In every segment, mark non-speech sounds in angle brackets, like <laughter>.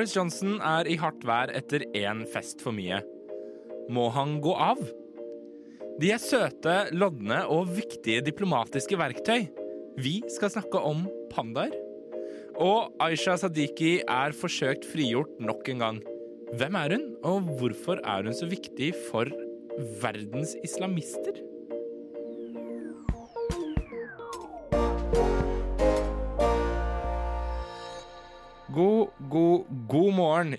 Boris Johnson er i hardt vær etter én fest for mye. Må han gå av? De er søte, lodne og viktige diplomatiske verktøy. Vi skal snakke om pandaer. Og Aisha Sadiqi er forsøkt frigjort nok en gang. Hvem er hun, og hvorfor er hun så viktig for verdens islamister?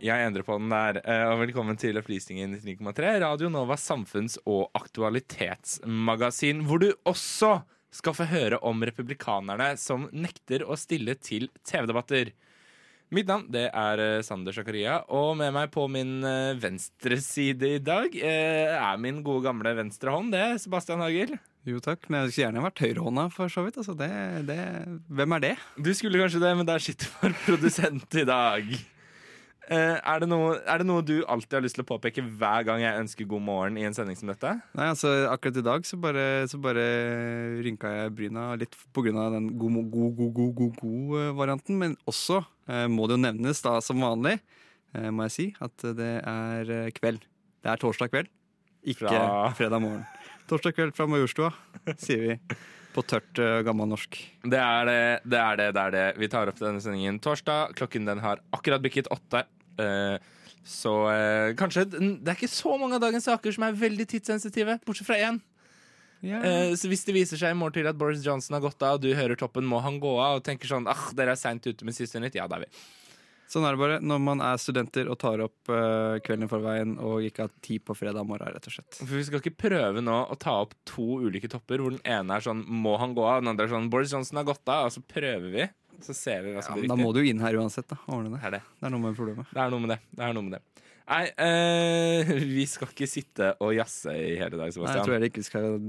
Jeg endrer på den der. Eh, Og velkommen til Opplysningen 99,3, Radio Novas samfunns- og aktualitetsmagasin, hvor du også skal få høre om republikanerne som nekter å stille til TV-debatter. Mitt navn det er eh, Sander Zakaria, og med meg på min eh, venstre side i dag er min gode gamle venstre hånd, det, er Sebastian Hagel. Jo takk, men jeg skulle gjerne vært høyrehånda for så vidt. Altså, det, det, hvem er det? Du skulle kanskje det, men der sitter vår produsent i dag. Eh, er, det noe, er det noe du alltid har lyst til å påpeke hver gang jeg ønsker god morgen i en sending som dette? Nei, altså Akkurat i dag så bare, så bare rynka jeg bryna litt pga. den god, mo- god, god, god, god, god eh, varianten. Men også eh, må det jo nevnes, da som vanlig, eh, må jeg si, at det er eh, kveld. Det er torsdag kveld, ikke Fra- fredag morgen. Torsdag kveld fra Majorstua, sier vi. På tørt, uh, gammelnorsk. Det er det, det er det, det er det. Vi tar opp denne sendingen torsdag. Klokken den har akkurat bikket åtte. Uh, så uh, kanskje Det er ikke så mange av dagens saker som er veldig tidssensitive, bortsett fra én. Eh, så hvis det viser seg i morgen til at Boris Johnson har gått av, og du hører toppen, må han gå av, og tenker sånn ah, dere er seint ute med siste nytt, ja, det er vi. Sånn er det bare når man er studenter og tar opp uh, kvelden i forveien og ikke har tid på fredag morgen, rett og slett. For Vi skal ikke prøve nå å ta opp to ulike topper, hvor den ene er sånn 'må han gå av', den andre er sånn 'Boris Johnson har gått av', og så prøver vi. Så ser vi hva som ja, blir da må du jo inn her uansett. da, ordne det. Det er det. Det er noe med problemet. Det er noe med det. det, er noe med det. Nei, eh, <laughs> vi skal ikke sitte og jazze i hele dag, Sebastian. Nei, jeg tror heller ikke vi skal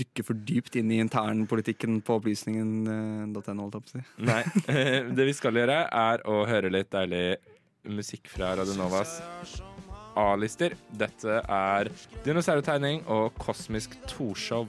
dykke for dypt inn i internpolitikken på opplysningen.no. å si. <laughs> Nei, eh, Det vi skal gjøre, er å høre litt deilig musikk fra Radionovas A-lister. Dette er Dinosaurtegning og Kosmisk Torshow.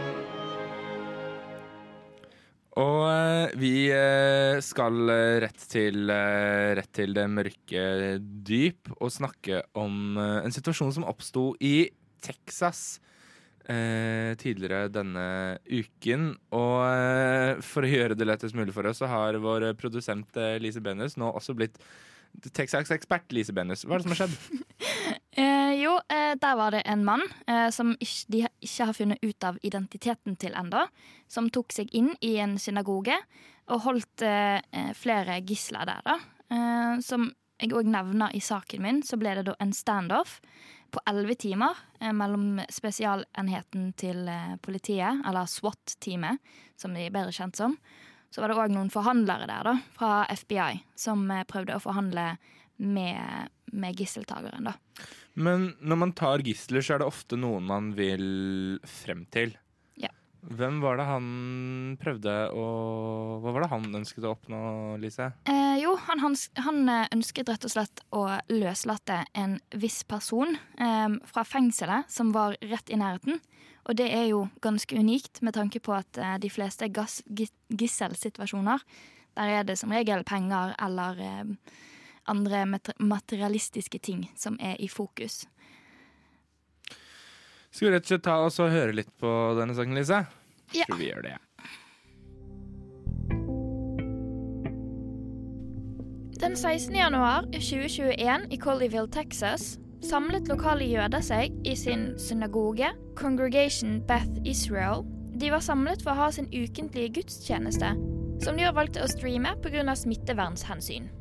Og eh, vi eh, skal eh, rett til, rett til det mørke dyp og snakke om en situasjon som oppsto i Texas tidligere denne uken. Og for å gjøre det lettest mulig for oss, så har vår produsent Lise Benes nå også blitt Texas-ekspert Lise Benius. Hva er det som har skjedd? <laughs> Jo, eh, der var det en mann eh, som de ikke har funnet ut av identiteten til enda, som tok seg inn i en synagoge og holdt eh, flere gisler der, da. Som jeg òg nevner i saken min, så ble det da en standoff på elleve timer mellom spesialenheten til politiet, eller SWAT-teamet, som de er bedre kjent som. Så var det òg noen forhandlere der, da, fra FBI, som prøvde å forhandle med, med gisseltakeren, da. Men når man tar gisler, så er det ofte noen man vil frem til. Ja. Hvem var det han prøvde å Hva var det han ønsket å oppnå, Lise? Eh, jo, han, han, han eh, ønsket rett og slett å løslate en viss person eh, fra fengselet som var rett i nærheten. Og det er jo ganske unikt med tanke på at eh, de fleste gass, gisselsituasjoner, der er det som regel penger eller eh, andre materialistiske ting som er i fokus. Skal vi rett og slett ta oss og høre litt på denne sangen, Lise? Ja. Tror vi gjør det. Den 16. januar 2021 i Colleyville, Texas, samlet lokale jøder seg i sin synagoge, Congregation Beth Israel. De var samlet for å ha sin ukentlige gudstjeneste, som de har valgt å streame pga. smittevernhensyn.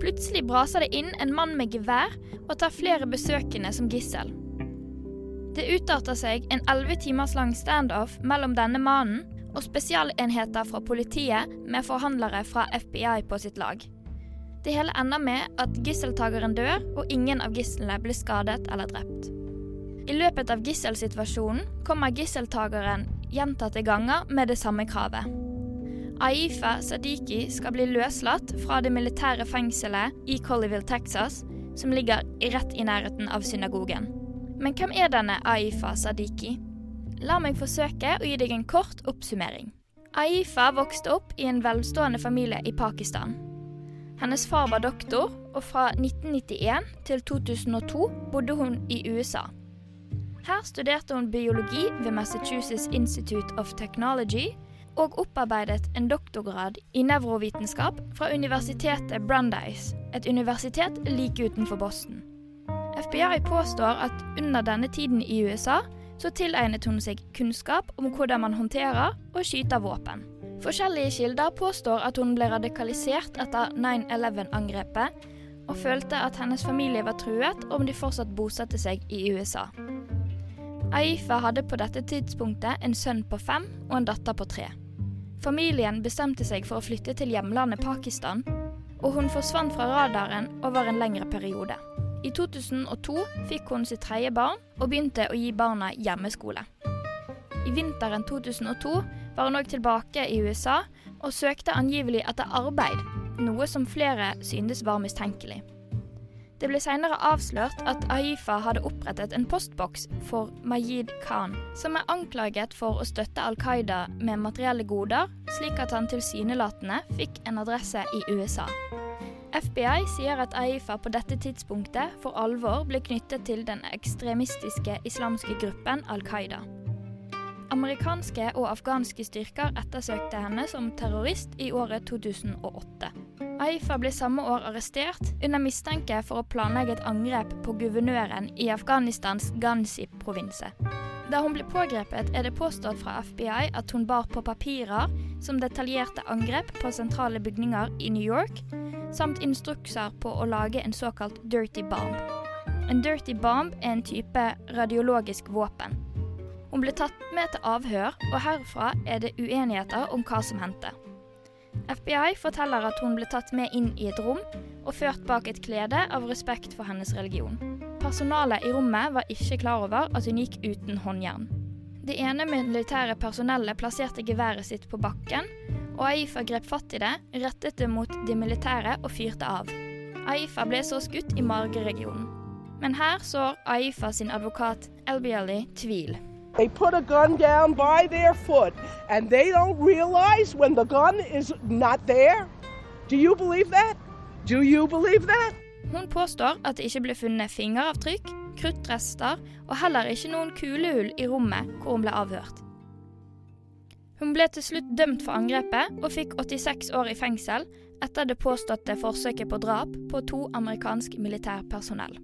Plutselig braser det inn en mann med gevær og tar flere besøkende som gissel. Det utarter seg en elleve timers lang standoff mellom denne mannen og spesialenheter fra politiet med forhandlere fra FBI på sitt lag. Det hele ender med at gisseltakeren dør, og ingen av gislene blir skadet eller drept. I løpet av gisselsituasjonen kommer gisseltakeren gjentatte ganger med det samme kravet. Aifa Sadiki skal bli løslatt fra det militære fengselet i Colleyville, Texas, som ligger rett i nærheten av synagogen. Men hvem er denne Aifa Sadiki? La meg forsøke å gi deg en kort oppsummering. Aifa vokste opp i en velstående familie i Pakistan. Hennes far var doktor, og fra 1991 til 2002 bodde hun i USA. Her studerte hun biologi ved Massachusetts Institute of Technology og opparbeidet en doktorgrad i nevrovitenskap fra universitetet Brandeis, et universitet like utenfor Boston. FBI påstår at under denne tiden i USA så tilegnet hun seg kunnskap om hvordan man håndterer og skyter våpen. Forskjellige kilder påstår at hun ble radikalisert etter 9-11-angrepet, og følte at hennes familie var truet om de fortsatt bosatte seg i USA. Aifa hadde på dette tidspunktet en sønn på fem og en datter på tre. Familien bestemte seg for å flytte til hjemlandet Pakistan, og hun forsvant fra radaren over en lengre periode. I 2002 fikk hun sitt tredje barn og begynte å gi barna hjemmeskole. I vinteren 2002 var hun òg tilbake i USA og søkte angivelig etter arbeid, noe som flere syntes var mistenkelig. Det ble senere avslørt at Aifa hadde opprettet en postboks for Majid Khan, som er anklaget for å støtte Al Qaida med materielle goder, slik at han tilsynelatende fikk en adresse i USA. FBI sier at Aifa på dette tidspunktet for alvor ble knyttet til den ekstremistiske islamske gruppen Al Qaida. Amerikanske og afghanske styrker ettersøkte henne som terrorist i året 2008. Aifa ble samme år arrestert under mistanke for å planlegge et angrep på guvernøren i Afghanistans Ghanzi-provinse. Da hun ble pågrepet, er det påstått fra FBI at hun bar på papirer som detaljerte angrep på sentrale bygninger i New York, samt instrukser på å lage en såkalt dirty bomb. En dirty bomb er en type radiologisk våpen. Hun ble tatt med til avhør, og herfra er det uenigheter om hva som hendte. FBI forteller at hun ble tatt med inn i et rom og ført bak et klede av respekt for hennes religion. Personalet i rommet var ikke klar over at hun gikk uten håndjern. Det ene militære personellet plasserte geværet sitt på bakken, og Aifa grep fatt i det, rettet det mot de militære og fyrte av. Aifa ble så skutt i mageregionen. Men her sår Aifa sin advokat Elbiali tvil. They put a gun down by their foot and they don't realize when the gun is not there. Do you believe that? Do you believe that? Hun påstår at det ikke ble funnet fingeravtrykk, kruttrester og heller ikke noen kulehull i rommet hvor hun ble avhørt. Hun ble til slutt dømt for angrepet og fikk 86 år i fengsel etter det påståtte forsøket på drap på to amerikansk militærpersonell.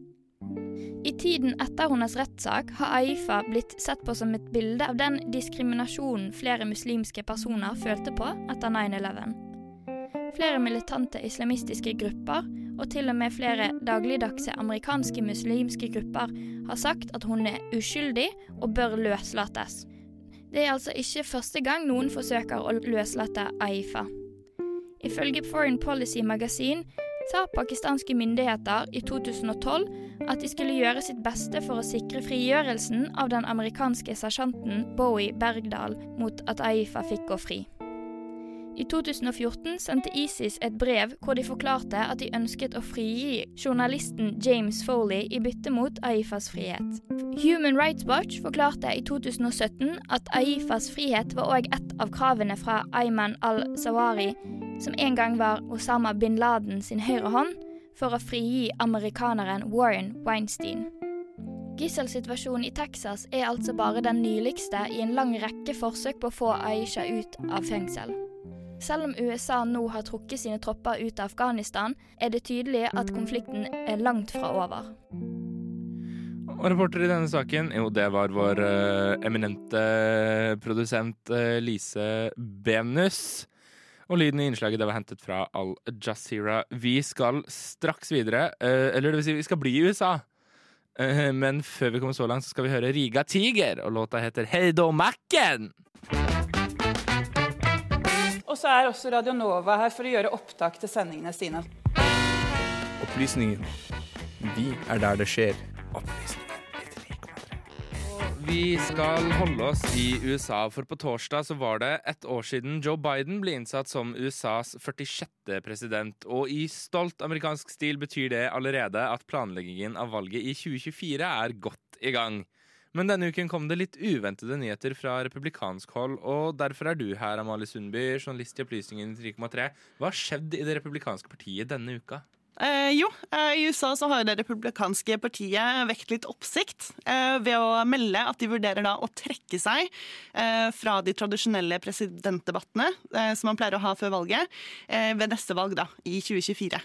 I tiden etter hennes rettssak har Aifa blitt sett på som et bilde av den diskriminasjonen flere muslimske personer følte på etter 9-11. Flere militante islamistiske grupper, og til og med flere dagligdagse amerikanske muslimske grupper, har sagt at hun er uskyldig og bør løslates. Det er altså ikke første gang noen forsøker å løslate Aifa. Ifølge Foreign Policy Magasin sa pakistanske myndigheter i 2012 at de skulle gjøre sitt beste for å sikre frigjørelsen av den amerikanske sersjanten Bowie Bergdal mot at Aifa fikk gå fri. I 2014 sendte ISIS et brev hvor de forklarte at de ønsket å frigi journalisten James Foley i bytte mot Aifas frihet. Human Rights Watch forklarte i 2017 at Aifas frihet var òg et av kravene fra Ayman al-Zawari, som en gang var Osama bin Laden sin høyre hånd, for å frigi amerikaneren Warren Weinstein. Gisselsituasjonen i Texas er altså bare den nyligste i en lang rekke forsøk på å få Aisha ut av fengsel. Selv om USA nå har trukket sine tropper ut av Afghanistan, er det tydelig at konflikten er langt fra over. Og reporter i denne saken, jo, det var vår uh, eminente produsent uh, Lise Benus. Og lyden i innslaget det var hentet fra Al Jazeera. Vi skal straks videre, uh, eller det vil si, vi skal bli i USA. men før vi kommer så langt, så skal vi høre Riga Tiger, og låta heter Heido Macken. Og så er også Radio Nova her for å gjøre opptak til sendingene sine. Opplysningen. Vi er der det skjer. Vi skal holde oss i USA, for på torsdag så var det ett år siden Joe Biden ble innsatt som USAs 46. president. Og i stolt amerikansk stil betyr det allerede at planleggingen av valget i 2024 er godt i gang. Men denne uken kom det litt uventede nyheter fra republikansk hold, og derfor er du her, Amalie Sundby, journalist i Opplysningen 3,3. Hva har skjedd i det republikanske partiet denne uka? Eh, jo, eh, i USA så har det republikanske partiet vekt litt oppsikt eh, ved å melde at de vurderer da å trekke seg eh, fra de tradisjonelle presidentdebattene eh, som man pleier å ha før valget, eh, ved neste valg da, i 2024.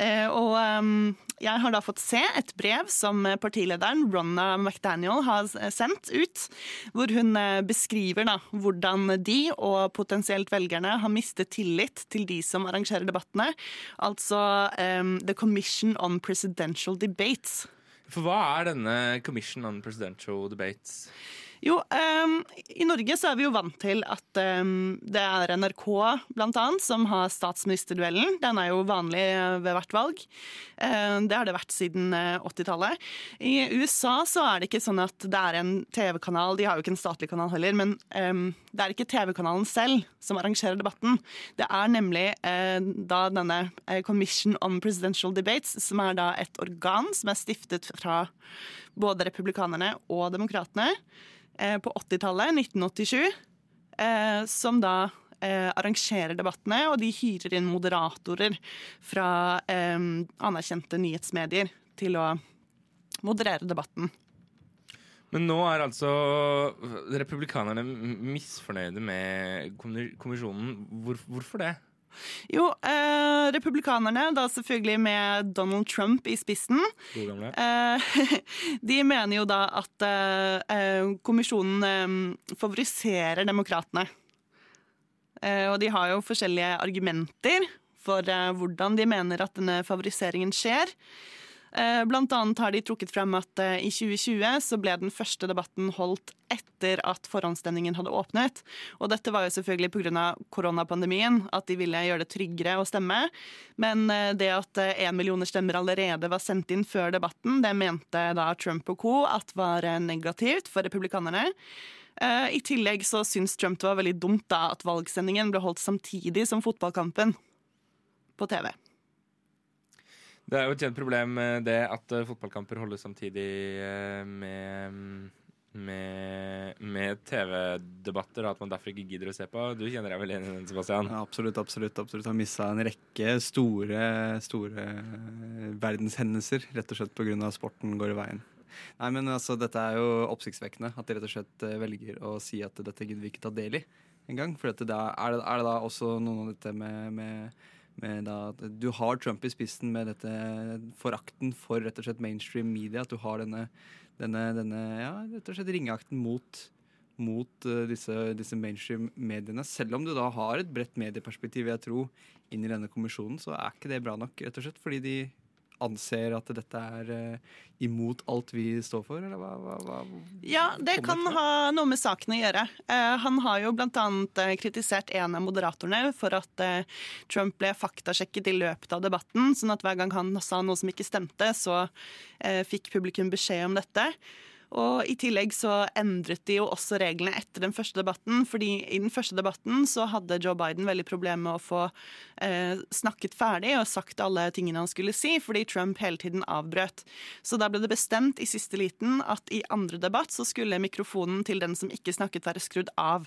Eh, og ehm, jeg har da fått se et brev som partilederen Ronna McDaniel har sendt ut, hvor hun eh, beskriver da hvordan de og potensielt velgerne har mistet tillit til de som arrangerer debattene, altså um, The Commission on Presidential Debates. For hva er denne Commission on Presidential Debates? Jo, um, i Norge så er vi jo vant til at um, det er NRK blant annet som har statsministerduellen. Den er jo vanlig eh, ved hvert valg. Um, det har det vært siden eh, 80-tallet. I USA så er det ikke sånn at det er en TV-kanal, de har jo ikke en statlig kanal heller, men det er ikke TV-kanalen selv som arrangerer debatten. Det er nemlig uh, da denne eh, Commission on Presidential Debates, som er da et organ som er stiftet fra både republikanerne og demokratene eh, på 80-tallet, 1987, eh, som da eh, arrangerer debattene, og de hyrer inn moderatorer fra eh, anerkjente nyhetsmedier til å moderere debatten. Men nå er altså republikanerne misfornøyde med kommisjonen. Hvor, hvorfor det? Jo, eh, republikanerne, da selvfølgelig med Donald Trump i spissen. Eh, <laughs> de mener jo da at eh, eh, kommisjonen eh, favoriserer demokratene. Eh, og de har jo forskjellige argumenter for hvordan de mener at denne favoriseringen skjer. Eh, Blant annet har de trukket frem at eh, i 2020 så ble den første debatten holdt etter at forhåndsstemningen hadde åpnet. Og dette var jo selvfølgelig pga. koronapandemien, at de ville gjøre det tryggere å stemme. Men eh, det at én millioner stemmer allerede var sendt inn før debatten, det mente da Trump og co. at var negativt for republikanerne. I tillegg så syns Trump det var veldig dumt da at valgsendingen ble holdt samtidig som fotballkampen på TV. Det er jo et kjent problem eh, det at eh, fotballkamper holdes samtidig eh, med, med, med TV-debatter, og at man derfor ikke gidder å se på. Du kjenner deg vel igjen i den, Sebastian? Ja, absolutt, absolutt. absolutt. Har mista en rekke store, store verdenshendelser, rett og slett pga. sporten går i veien. Nei, men altså, Dette er jo oppsiktsvekkende, at de rett og slett velger å si at dette gidder vi ikke ta del i engang. For dette, er, det, er det da også noe av dette med, med da, Du har Trump i spissen med dette forakten for rett og slett mainstream media. At du har denne, denne, denne ja, rett og slett ringeakten mot mot uh, disse, disse mainstream mediene. Selv om du da har et bredt medieperspektiv, jeg tror, inn i denne kommisjonen, så er ikke det bra nok, rett og slett. Fordi de anser at dette er uh, imot alt vi står for, eller hva? hva, hva Ja, det kan fra? ha noe med saken å gjøre. Uh, han har jo blant annet eh, kritisert en av moderatorene for at Trump ble faktasjekket i løpet av debatten, sånn at hver gang han sa noe som ikke stemte, så fikk publikum beskjed om dette. Og I tillegg så endret de jo også reglene etter den første debatten. fordi i den første debatten så hadde Joe Biden veldig problemer med å få eh, snakket ferdig og sagt alle tingene han skulle si, fordi Trump hele tiden avbrøt. Så da ble det bestemt i siste liten at i andre debatt så skulle mikrofonen til den som ikke snakket, være skrudd av.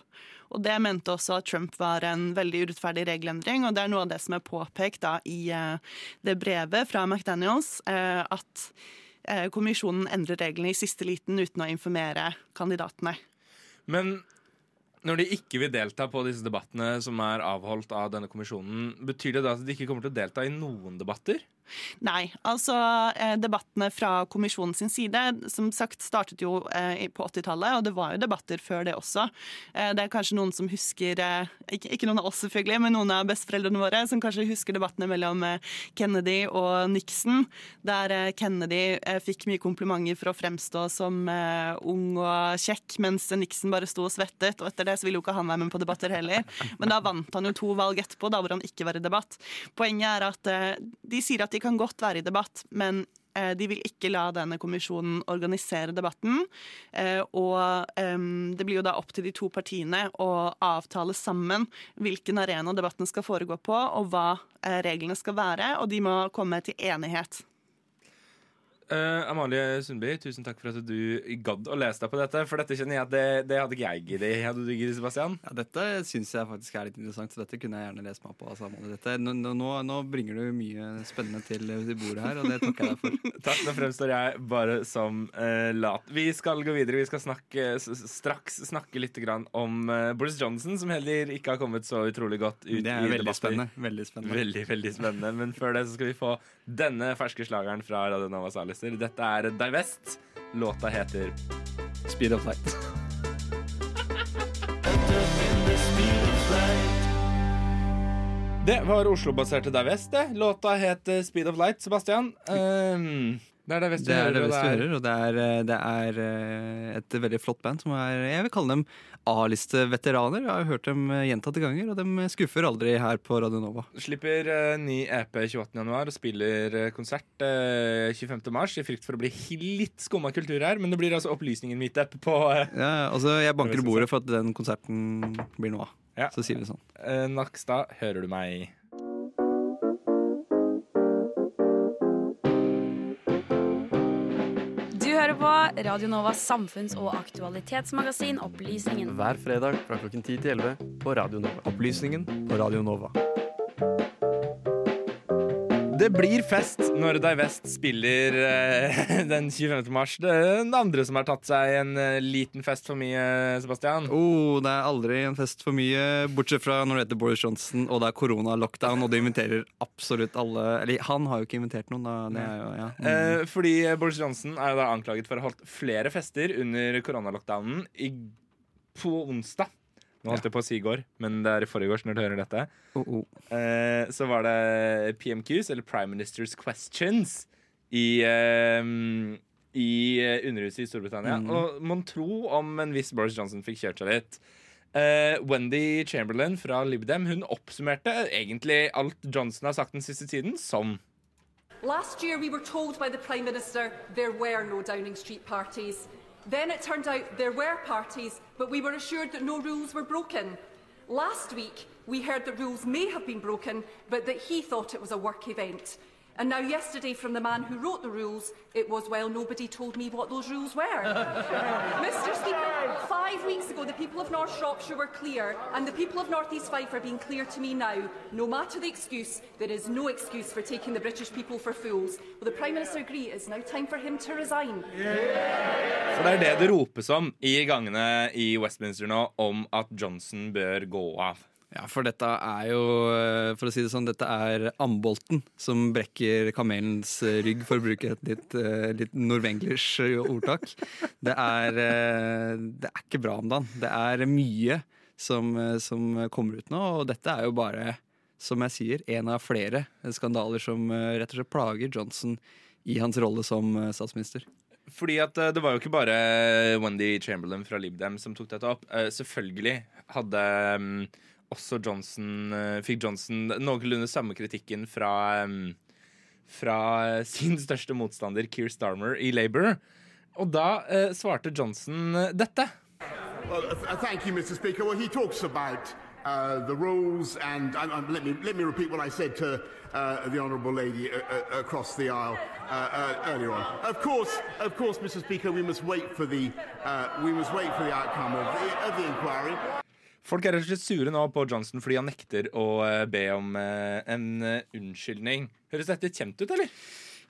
Og det mente også at Trump var en veldig urettferdig regelendring, og det er noe av det som er påpekt da i eh, det brevet fra McDaniels, eh, at kommisjonen endrer reglene i siste liten uten å informere kandidatene. Men når de ikke vil delta på disse debattene som er avholdt av denne kommisjonen, betyr det da at de ikke kommer til å delta i noen debatter? Nei, altså eh, debattene fra kommisjonen sin side, som sagt startet jo eh, på 80-tallet, og det var jo debatter før det også. Eh, det er kanskje noen som husker, ikke, noen av oss selvfølgelig, men noen av besteforeldrene våre, som kanskje husker debattene mellom Kennedy og Nixon, der Kennedy fikk mye komplimenter for å fremstå som ung og kjekk, mens Nixon bare sto og svettet, og etter det så ville jo ikke han være med på debatter heller. Men da vant han jo to valg etterpå, da hvor han ikke var i debatt. Poenget er at de sier at de kan godt være i debatt, men Eh, de vil ikke la denne kommisjonen organisere debatten. Eh, og det blir jo da opp til de to partiene å avtale sammen hvilken arena debatten skal foregå på, og hva eh, reglene skal være, og de må komme til enighet. Eh, Amalie Sundby, tusen takk for at du gadd å lese deg på dette. For dette kjenner jeg at det, det hadde ikke jeg giddet. Hadde du giddet, Sebastian? Ja, dette syns jeg faktisk er litt interessant, så dette kunne jeg gjerne lest meg på. Altså, Amalie. dette, nå, nå, nå bringer du mye spennende til, til bordet her, og det takker jeg deg for. <laughs> Takk, Nå fremstår jeg bare som uh, lat. Vi skal gå videre. Vi skal snakke, straks snakke litt grann om uh, Boris Johnson, som heller ikke har kommet så utrolig godt ut Det er veldig spennende. Veldig spennende. Veldig, veldig spennende. Men før det så skal vi få denne ferske slageren fra Radio Novas A-lister. Dette er Divest. Låta heter Speed of light. Det var Oslo-baserte Divest, det. Låta het Speed of Light, Sebastian. Um, det er Det er det beste vi hører, og det er, eh, det er eh, et veldig flott band som er Jeg vil kalle dem A-listeveteraner. Jeg har hørt dem eh, gjentatte ganger, og de skuffer aldri her på Radio Nova. Slipper ny EP 28. januar og spiller konsert eh, 25. mars i frykt for å bli litt skumma kultur her, men det blir altså opplysningen mitt meetup på Ja, altså Jeg banker i bordet for at den konserten blir noe av. Ja. Så sier vi sånn. eh, Nakstad. Hører du meg? Hører på Radio Novas samfunns- og aktualitetsmagasin Opplysningen. Hver fredag fra klokken 10 til 11 på Radio Nova. Opplysningen på Radio Nova. Det blir fest når Divest spiller eh, <laughs> den 25. mars. Det er den andre som har tatt seg en eh, liten fest for mye, Sebastian. Oh, det er aldri en fest for mye, bortsett fra når det heter Boris Johnson og det er korona-lockdown, og de inviterer absolutt alle Eller han har jo ikke invitert noen, da. Det er jo, ja. Mm. Eh, fordi Boris Johnson er jo da anklaget for å ha holdt flere fester under koronalockdownen i, på onsdag. Nå holdt jeg på å si i går, men det er i forgårs når du hører dette. Uh oh. Eh, så var det PMQs, eller Prime Minister's Questions, i, eh, i eh, Underhuset i Storbritannia. Mm. Og mon tro om en viss Boris Johnson fikk kjørt seg litt. Eh, Wendy Chamberlain fra Lib Dem hun oppsummerte egentlig alt Johnson har sagt den siste tiden, som Last year, we were told by the Prime Minister there were no Downing Street parties. Then it turned out there were parties, but we were assured that no rules were broken. Last week, we heard that rules may have been broken, but that he thought it was a work event. And now, yesterday, from the man who wrote the rules, it was, well, nobody told me what those rules were. <laughs> Mr. Speaker, five weeks ago, the people of North Shropshire were clear, and the people of North East Fife are being clear to me now. No matter the excuse, there is no excuse for taking the British people for fools. Will the Prime Minister agree it's now time for him to resign? For det er det det ropes om i gangene i Westminster nå, om at Johnson bør gå av. Ja, for dette er jo, eh, for å si det sånn, dette er ambolten som brekker kamelens eh, rygg, for å bruke et litt, eh, litt norwenglish ordtak. Det er, det er ikke bra om dagen. Det er mye som, som kommer ut nå, og dette er jo bare, som jeg sier, en av flere skandaler som rett og slett plager Johnson i hans rolle som statsminister. Fordi at det var jo ikke bare Wendy Chamberlain fra Lib Dem som tok dette opp. Selvfølgelig hadde mm, også Johnson eh, Fikk Johnson noenlunde samme kritikken fra Fra sin største motstander, Keir Starmer, i Labour. Og da eh, svarte Johnson eh, dette. Well, uh, thank you, Mr. Speaker. Well, he talks about uh, the rules, and um, um, let me let me repeat what I said to uh, the honourable lady uh, uh, across the aisle uh, uh, earlier on. Of course, of course, Mr. Speaker, we must wait for the uh, we must wait for the outcome of the, of the inquiry. Folk er rett og slett sure nå på Johnson fordi han nekter å eh, be om eh, en eh, unnskyldning. Høres dette kjent ut, eller?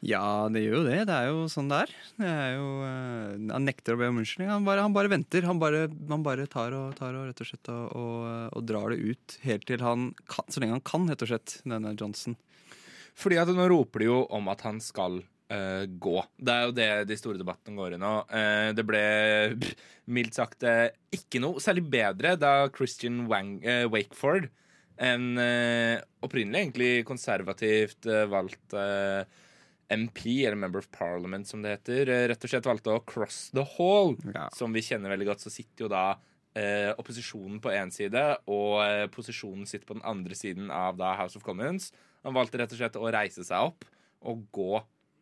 Ja, det gjør jo det. Det er jo sånn det er. Det er jo, han nekter å be om unnskyldning. Han bare, han bare venter. Han bare, han bare tar, og, tar og rett og slett og, og, og drar det ut helt til han kan, så lenge han kan, rett og slett, denne Johnson. Fordi at nå roper de jo om at han skal eh, gå. Det er jo det de store debattene går i nå. Uh, det ble pff, <laughs> mildt sagt uh, ikke noe særlig bedre da Christian Wang, Wakeford, en opprinnelig egentlig konservativt valgt MP, eller Member of Parliament som det heter, rett og slett valgte å cross the hall. Som vi kjenner veldig godt, så sitter jo da eh, opposisjonen på én side, og eh, posisjonen sitter på den andre siden av da House of Commons. Han valgte rett og slett å reise seg opp og gå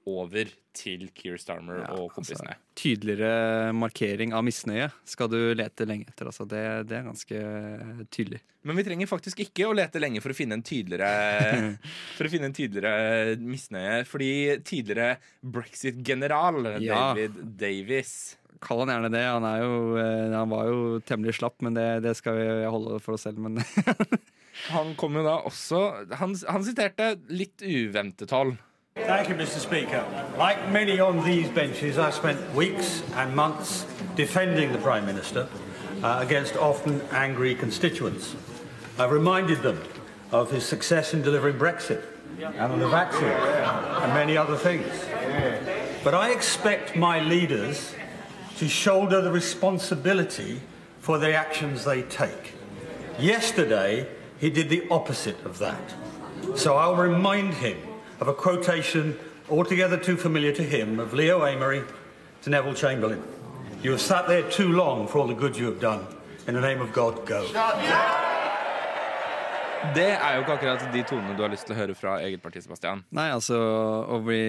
over til Keir Starmer og kompisene. Tydeligere markering av misnøye skal du lete lenge etter. Altså. Det, det er ganske tydelig. Men vi trenger faktisk ikke å lete lenge for å finne en tydeligere <laughs> For å finne en tydeligere misnøye. Fordi tidligere brexit-general Ja. David Davis Kall han gjerne det. Han, jo, eh, han var jo temmelig slapp, men det, det skal vi holde for oss selv. Men <laughs> Han kom jo da også Han, han siterte litt uventet hold. Thank you, Mr. Speaker. Like many on these benches, I spent weeks and months defending the Prime Minister uh, against often angry constituents. I reminded them of his success in delivering Brexit and on the vaccine and many other things. But I expect my leaders to shoulder the responsibility for the actions they take. Yesterday, he did the opposite of that. So I'll remind him of a quotation altogether too familiar to him of Leo Amory to Neville Chamberlain. You have sat there too long for all the good you have done. In the name of God, go. Det er jo ikke akkurat de tonene du har lyst til å høre fra eget parti, Sebastian. Nei, altså å bli,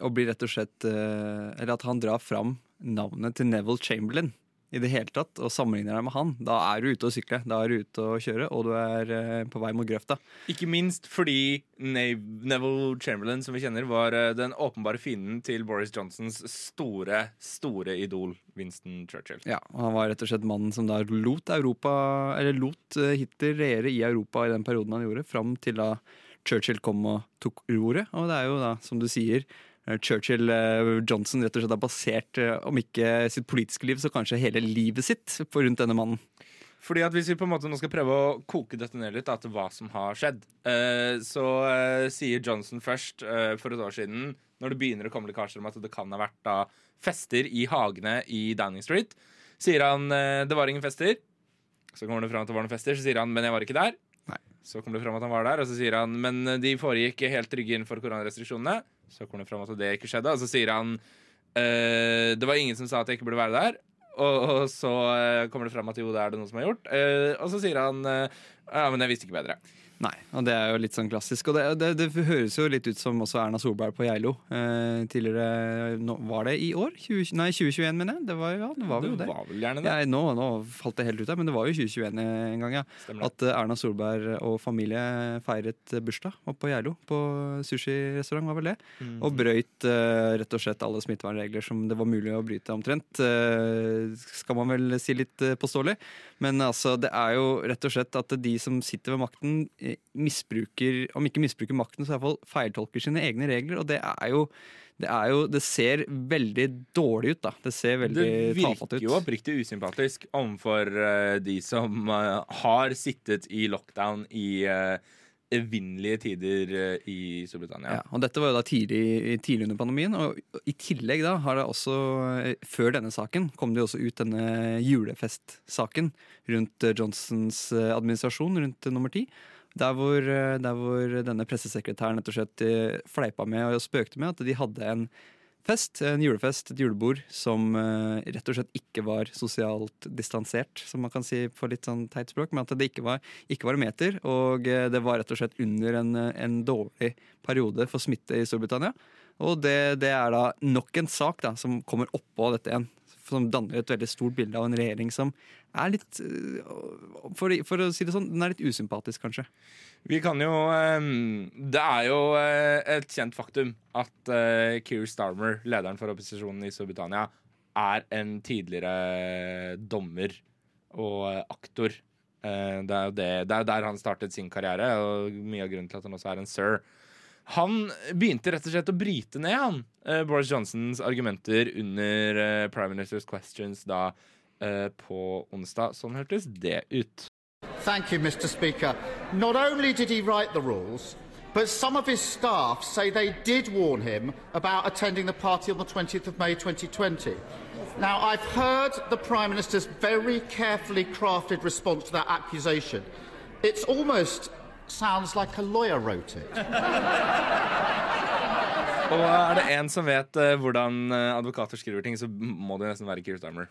å bli rett og slett eh, Eller at han drar fram navnet til Neville Chamberlain i det hele tatt, og sammenligner deg med han. Da er du ute å sykle, da er du ute å kjøre, og du er eh, på vei mot grøfta. Ikke minst fordi Neville Chamberlain, som vi kjenner, var eh, den åpenbare fienden til Boris Johnsons store, store idol Winston Churchill. Ja, og Han var rett og slett mannen som da lot Europa, eller lot eh, Hitler regjere i Europa i den perioden han gjorde, fram til da Churchill kom og tok ordet. Og det er jo da, som du sier, Churchill eh, Johnson rett og slett har basert, eh, om ikke sitt politiske liv, så kanskje hele livet sitt på rundt denne mannen. Fordi at Hvis vi på en måte nå skal prøve å koke dette ned litt da, til hva som har skjedd, eh, så eh, sier Johnson først eh, for et år siden, når det begynner å komme lekkasjer om at det kan ha vært da fester i hagene i Downing Street, sier han eh, det var ingen fester. Så kommer det fram at det var noen fester, så sier han men jeg var ikke der. Så kommer det fram at han var der, og så sier han men de foregikk helt trygge innenfor koronarestriksjonene. Så kommer det fram at det ikke skjedde, og så sier han Uh, det var ingen som sa at jeg ikke burde være der. Og, og så uh, kommer det fram at jo, det er det noen som har gjort. Uh, og så sier han ja, men jeg visste ikke bedre. Nei, og det er jo litt sånn klassisk. Og det, det, det høres jo litt ut som også Erna Solberg på Geilo. Eh, tidligere nå, Var det i år? 20, nei, 2021, mener jeg. Det var, ja, det var Det det. var vel gjerne det. Ja, nå, nå falt det helt ut her, men det var jo 2021 en gang, ja. Stemmer. At eh, Erna Solberg og familie feiret bursdag oppe på Geilo. På sushirestaurant, var vel det. Mm. Og brøyt eh, rett og slett alle smittevernregler som det var mulig å bryte, omtrent. Eh, skal man vel si litt eh, påståelig. Men altså, det er jo rett og slett at de som sitter ved makten, misbruker Om ikke misbruker makten, så i hvert fall feiltolker sine egne regler. Og det er jo det, er jo, det ser veldig dårlig ut, da. Det ser veldig tafatt ut. Det virker jo oppriktig usympatisk overfor uh, de som uh, har sittet i lockdown i uh, evinnelige tider i Storbritannia. Ja, og dette var jo da tidlig, tidlig under pandemien. Og i tillegg da har det også, før denne saken, kom det jo også ut denne julefestsaken rundt Johnsons administrasjon, rundt nummer ti. Der hvor, eh, der hvor denne pressesekretæren rett slett eh, fleipa med og spøkte med at de hadde en fest, en julefest, et julebord, som eh, rett og slett ikke var sosialt distansert, som man kan si på litt sånn teit språk, men at det ikke var, ikke var meter, og det var rett og slett under en, en dårlig periode for smitte i Storbritannia. Og det, det er da nok en sak da, som kommer oppå dette igjen, som danner et veldig stort bilde av en regjering som er litt, eh, for, for å si det sånn, den er litt usympatisk, kanskje. Vi kan jo eh, Det er jo eh, et kjent faktum at uh, Keir Starmer, lederen for opposisjonen i Storbritannia, er en tidligere dommer og eh, aktor. Eh, det er jo det, det er der han startet sin karriere, og mye av grunnen til at han også er en sir. Han begynte rett og slett å bryte ned han, eh, Boris Johnsons argumenter under eh, Prime Minister's Questions da eh, på onsdag. Sånn hørtes det ut. Thank you, Mr. Speaker. Not only did he write the rules, but some of his staff say they did warn him about attending the party on the 20th of May 2020. Now, I've heard the Prime Minister's very carefully crafted response to that accusation. It's almost sounds like a lawyer wrote it. <laughs> Og er det en som vet eh, hvordan eh, advokater skriver ting, så må det nesten være Keir Starmer.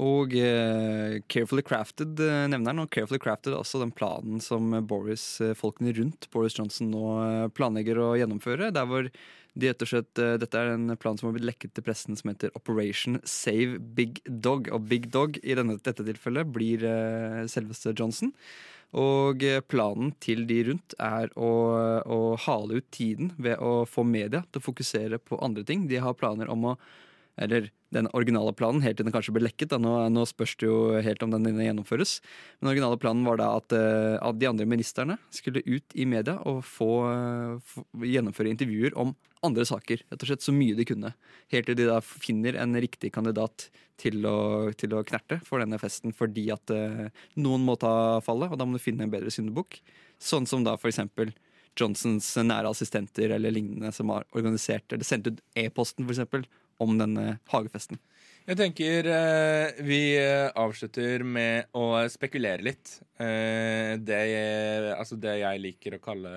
Og eh, Carefully Crafted eh, nevner han, og Carefully Crafted er også den planen som Boris, eh, folkene rundt Boris Johnson nå eh, planlegger å gjennomføre. Der hvor de rett og slett, eh, Dette er en plan som har blitt lekket til pressen som heter Operation Save Big Dog. Og Big Dog i denne, dette tilfellet blir eh, selveste Johnson. Og eh, planen til de rundt er å, å hale ut tiden ved å få media til å fokusere på andre ting. De har planer om å eller den originale planen, helt til den kanskje ble lekket. Da. Nå, nå spørs det jo helt om den gjennomføres. Men den originale planen var da at, eh, at de andre ministerne skulle ut i media og få, eh, få gjennomføre intervjuer om andre saker. Rett og slett så mye de kunne. Helt til de da finner en riktig kandidat til å, til å knerte for denne festen fordi at eh, noen må ta fallet, og da må du finne en bedre syndebukk. Sånn som da for eksempel Johnsons nære assistenter eller lignende som har organisert eller sendt ut e-posten for eksempel, om denne hagefesten. Jeg tenker eh, vi eh, avslutter med å spekulere litt. Eh, det, altså det jeg liker å kalle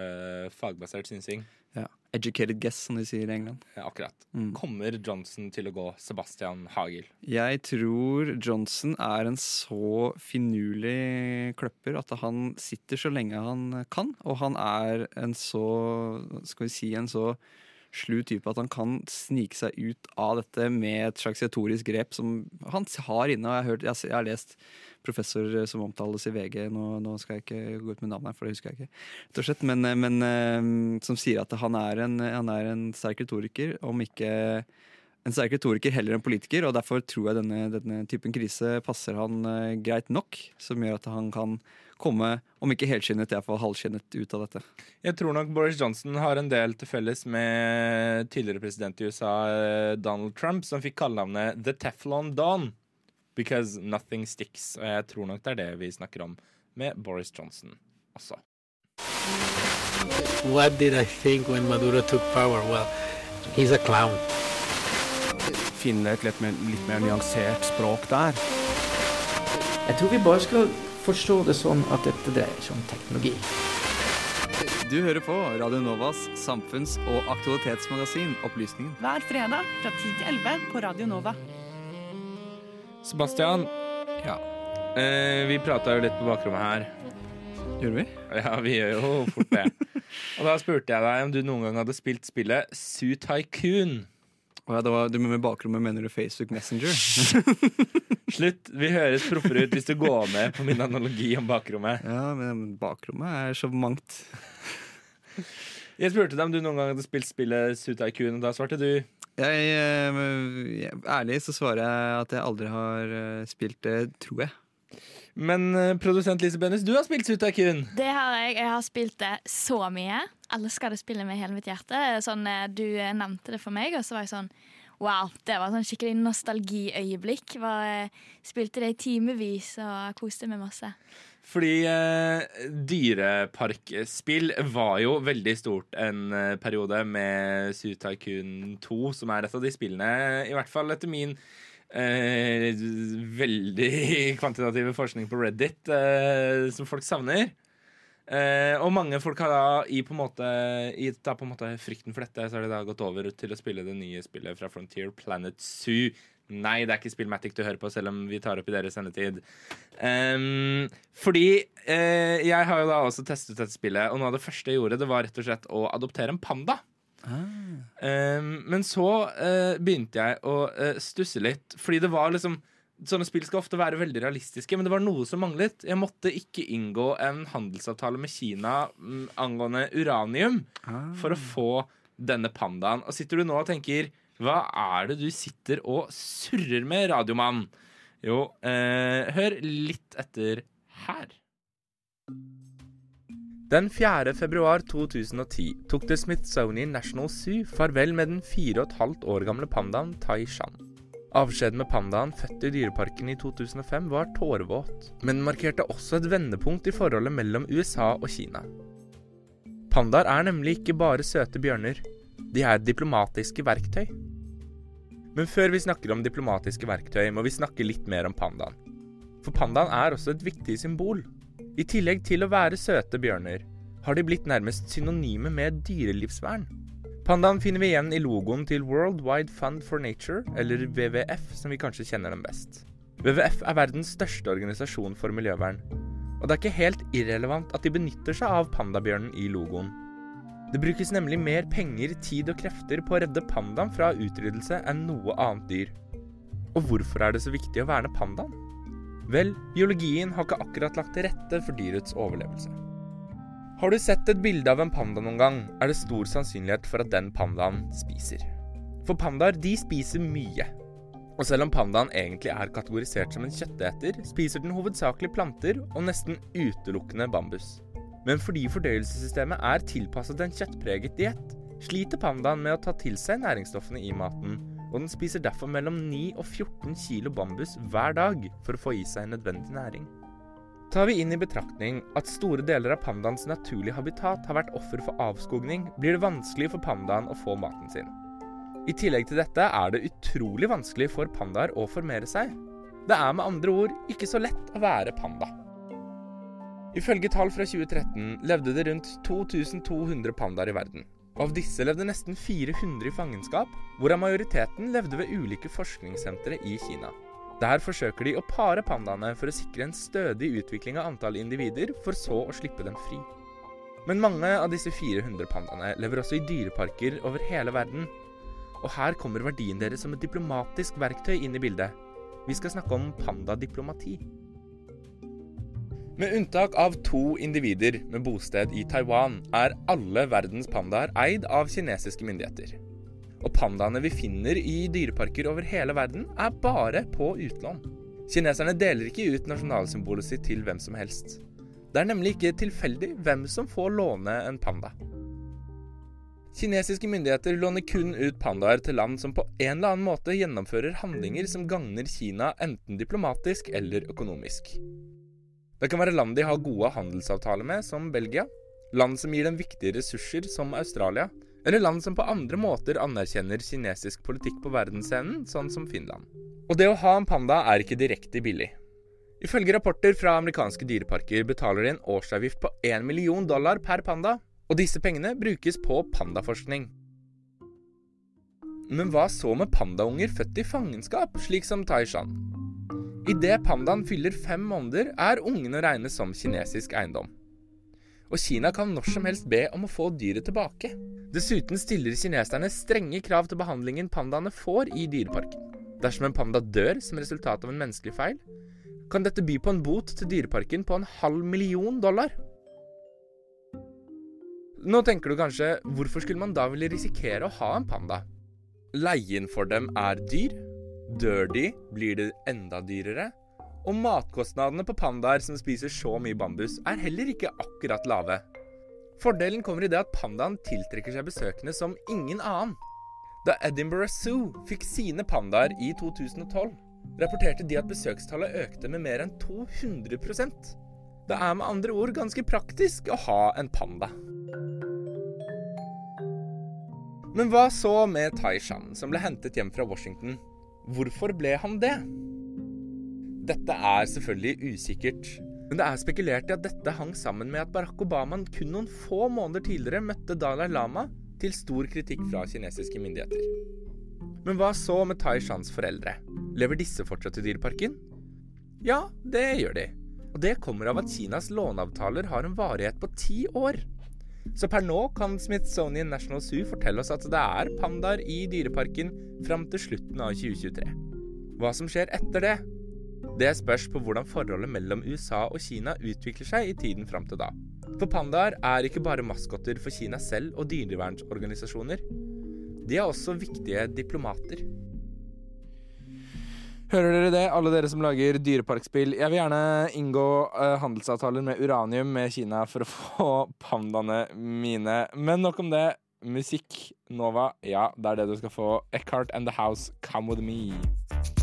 fagbasert synsing. Ja. Educated guess, som de sier i England. Ja, akkurat. Mm. Kommer Johnson til å gå Sebastian Hagel? Jeg tror Johnson er en så finurlig kløpper at han sitter så lenge han kan. Og han er en så, skal vi si, en så slu type at han kan snike seg ut av dette med et slags retorisk grep som han har inne. og Jeg har, hørt, jeg, har lest professor som omtales i VG, nå, nå, skal jeg ikke gå ut med navnet her, for det husker jeg ikke, og slett, men, men som sier at han er en, han er en sterk retoriker, om ikke en sterk retoriker heller enn politiker, og derfor tror jeg denne, denne typen krise passer han greit nok, som gjør at han kan komme, om ikke helskinnet, iallfall halvskinnet ut av dette. Jeg tror nok Boris Johnson har en del til felles med tidligere president i USA, Donald Trump, som fikk kallenavnet The Teflon Don. Because nothing sticks. Og jeg tror nok det er det vi snakker om med Boris Johnson også. What did I think when Maduro took power? Well, he's a clown. Finne et litt mer, litt mer nyansert språk der. Jeg tror vi bare skal forstå det sånn at dette dreier seg om teknologi. Du hører på Radio Novas samfunns- og aktualitetsmagasin Opplysningen. Hver fredag fra 10 til 11 på Radio Nova. Sebastian, Ja. eh, vi prata jo litt på bakrommet her. Gjorde vi? Ja, vi gjør jo fort det. <laughs> Og da spurte jeg deg om du noen gang hadde spilt spillet Suit Tycoon. Å ja, det var, du med bakrommet mener du Facebook Messenger? <laughs> Slutt. Vi høres proffere ut hvis du går med på min analogi om bakrommet. ja, men bakrommet er så mangt. <laughs> Jeg spurte deg om du noen gang hadde spilt spillet Suta Icun, og da svarte du Jeg, eh, ærlig så svarer jeg at jeg aldri har eh, spilt det, tror jeg. Men eh, produsent Lise Bennis, du har spilt Suta Icun Det har jeg. Jeg har spilt det så mye. Elsker det spillet med hele mitt hjerte. Sånn, eh, du nevnte det for meg, og så var jeg sånn Wow, det var sånn skikkelig nostalgiøyeblikk. Eh, spilte det i timevis og koste meg masse. Fordi eh, dyreparkspill var jo veldig stort en eh, periode med Zoo Tycoon 2, som er et av de spillene, i hvert fall etter min eh, veldig <laughs> kvantitative forskning på Reddit, eh, som folk savner. Eh, og mange folk har da i på en måte I da på en måte frykten for dette, så har de da gått over til å spille det nye spillet fra Frontier, Planet Zoo. Nei, det er ikke Spillmatic du hører på, selv om vi tar opp i deres sendetid. Um, fordi uh, jeg har jo da også testet dette spillet, og noe av det første jeg gjorde, det var rett og slett å adoptere en panda. Ehm, men så uh, begynte jeg å uh, stusse litt, fordi det var liksom Sånne spill skal ofte være veldig realistiske, men det var noe som manglet. Jeg måtte ikke inngå en handelsavtale med Kina mm, angående uranium for å få denne pandaen. Og sitter du nå og tenker Hva er det du sitter og surrer med, radiomann? Jo, eh, hør litt etter her. Den 4. februar 2010 tok The Smithsonian National Zoo farvel med den fire og et halvt år gamle pandaen Tai Shan. Avskjeden med pandaen, født i Dyreparken i 2005, var tårevåt, men markerte også et vendepunkt i forholdet mellom USA og Kina. Pandaer er nemlig ikke bare søte bjørner, de er diplomatiske verktøy. Men før vi snakker om diplomatiske verktøy, må vi snakke litt mer om pandaen. For pandaen er også et viktig symbol. I tillegg til å være søte bjørner, har de blitt nærmest synonyme med dyrelivsvern. Pandaen finner vi igjen i logoen til World Wide Fund for Nature, eller WWF som vi kanskje kjenner dem best. WWF er verdens største organisasjon for miljøvern, og det er ikke helt irrelevant at de benytter seg av pandabjørnen i logoen. Det brukes nemlig mer penger, tid og krefter på å redde pandaen fra utryddelse enn noe annet dyr. Og hvorfor er det så viktig å verne pandaen? Vel, biologien har ikke akkurat lagt til rette for dyrets overlevelse. Har du sett et bilde av en panda noen gang, er det stor sannsynlighet for at den pandaen spiser. For pandaer, de spiser mye. Og selv om pandaen egentlig er kategorisert som en kjøtteter, spiser den hovedsakelig planter og nesten utelukkende bambus. Men fordi fordøyelsessystemet er tilpasset en kjøttpreget diett, sliter pandaen med å ta til seg næringsstoffene i maten, og den spiser derfor mellom 9 og 14 kilo bambus hver dag for å få i seg nødvendig næring. Tar vi inn i betraktning at store deler av pandaens naturlige habitat har vært offer for avskogning, blir det vanskelig for pandaen å få maten sin. I tillegg til dette er det utrolig vanskelig for pandaer å formere seg. Det er med andre ord ikke så lett å være panda. Ifølge tall fra 2013 levde det rundt 2200 pandaer i verden. Av disse levde nesten 400 i fangenskap, hvorav majoriteten levde ved ulike forskningssentre i Kina. Der forsøker de å pare pandaene for å sikre en stødig utvikling av antall individer, for så å slippe dem fri. Men mange av disse 400 pandaene lever også i dyreparker over hele verden. Og her kommer verdien deres som et diplomatisk verktøy inn i bildet. Vi skal snakke om pandadiplomati. Med unntak av to individer med bosted i Taiwan, er alle verdens pandaer eid av kinesiske myndigheter. Og pandaene vi finner i dyreparker over hele verden, er bare på utlån. Kineserne deler ikke ut nasjonalsymbolet sitt til hvem som helst. Det er nemlig ikke tilfeldig hvem som får låne en panda. Kinesiske myndigheter låner kun ut pandaer til land som på en eller annen måte gjennomfører handlinger som gagner Kina enten diplomatisk eller økonomisk. Det kan være land de har gode handelsavtaler med, som Belgia, land som gir dem viktige ressurser, som Australia, eller land som på andre måter anerkjenner kinesisk politikk på verdensscenen, sånn som Finland. Og det å ha en panda er ikke direkte billig. Ifølge rapporter fra amerikanske dyreparker betaler de en årsavgift på 1 million dollar per panda, og disse pengene brukes på pandaforskning. Men hva så med pandaunger født i fangenskap, slik som Taishan? Idet pandaen fyller fem måneder, er ungene å regne som kinesisk eiendom. Og Kina kan når som helst be om å få dyret tilbake. Dessuten stiller kineserne strenge krav til behandlingen pandaene får i dyreparken. Dersom en panda dør som resultat av en menneskelig feil, kan dette by på en bot til dyreparken på en halv million dollar. Nå tenker du kanskje hvorfor skulle man da ville risikere å ha en panda? Leien for dem er dyr. Dør de, blir det enda dyrere. Og matkostnadene på pandaer som spiser så mye bambus, er heller ikke akkurat lave. Fordelen kommer i det at pandaen tiltrekker seg besøkende som ingen annen. Da Edinburgh Zoo fikk sine pandaer i 2012, rapporterte de at besøkstallet økte med mer enn 200% Det er med andre ord ganske praktisk å ha en panda. Men hva så med Taishan, som ble hentet hjem fra Washington? Hvorfor ble han det? Dette er selvfølgelig usikkert, men det er spekulert i at dette hang sammen med at Barack Obama kun noen få måneder tidligere møtte Dalai Lama til stor kritikk fra kinesiske myndigheter. Men hva så med Tai Shans foreldre? Lever disse fortsatt i Dyreparken? Ja, det gjør de. Og det kommer av at Kinas låneavtaler har en varighet på ti år. Så per nå kan Smithsonian National Zoo fortelle oss at det er pandaer i Dyreparken fram til slutten av 2023. Hva som skjer etter det, det spørs på hvordan forholdet mellom USA og Kina utvikler seg i tiden fram til da. For pandaer er ikke bare maskotter for Kina selv og dyrevernsorganisasjoner. De er også viktige diplomater. Hører dere det, alle dere som lager dyreparkspill? Jeg vil gjerne inngå uh, handelsavtaler med uranium med Kina for å <laughs> få pandaene mine. Men nok om det. Musikk, Nova, ja, det er det du skal få. Eckhart and The House, Come With Me.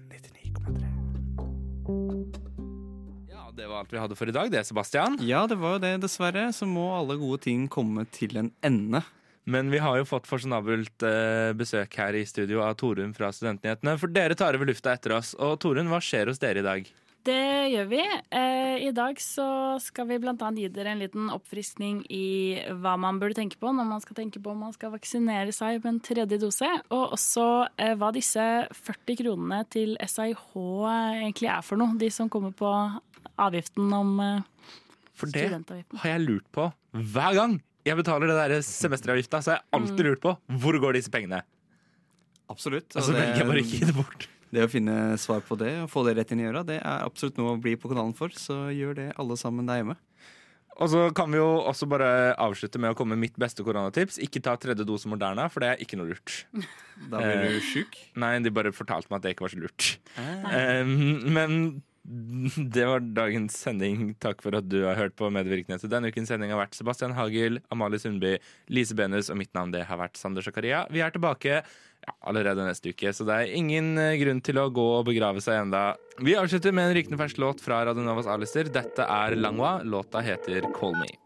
99,3. Ja, det var alt vi hadde for i dag, det, Sebastian. Ja, det var jo det, dessverre. Så må alle gode ting komme til en ende. Men vi har jo fått forsonabelt eh, besøk her i studio av Torunn fra Studentnyhetene. For dere tar over lufta etter oss. Og Torunn, hva skjer hos dere i dag? Det gjør vi. Eh, I dag så skal vi bl.a. gi dere en liten oppfriskning i hva man burde tenke på når man skal tenke på om man skal vaksinere seg med en tredje dose. Og også eh, hva disse 40 kronene til SIH egentlig er for noe. De som kommer på avgiften om eh, For det har jeg lurt på hver gang jeg betaler det der semesteravgifta. Så har jeg alltid Mm. lurt på hvor går disse pengene. Absolutt. Og så velger jeg bare ikke gi det bort. Det å finne svar på det og få det rett inn i øra, det er absolutt noe å bli på kanalen for. Så gjør det alle sammen der hjemme. Og så kan vi jo også bare avslutte med å komme med mitt beste koronatips. Ikke ta tredje dose Moderna, for det er ikke noe lurt. <laughs> Da blir du Eh, sjuk? Nei, de bare fortalte meg at det ikke var så lurt. Ah. Men det var dagens sending. Takk for at du har hørt på medvirkende til denne ukens sending har vært Sebastian Hagel, Amalie Sundby, Lise Benus og mitt navn det har vært Sander Zakaria. Vi er tilbake ja, allerede neste uke, så det er ingen eh, grunn til å gå og begrave seg enda. Vi avslutter med en rykende fersk låt fra Radionovas A-lister. Dette er Langwa. Låta heter Call Me.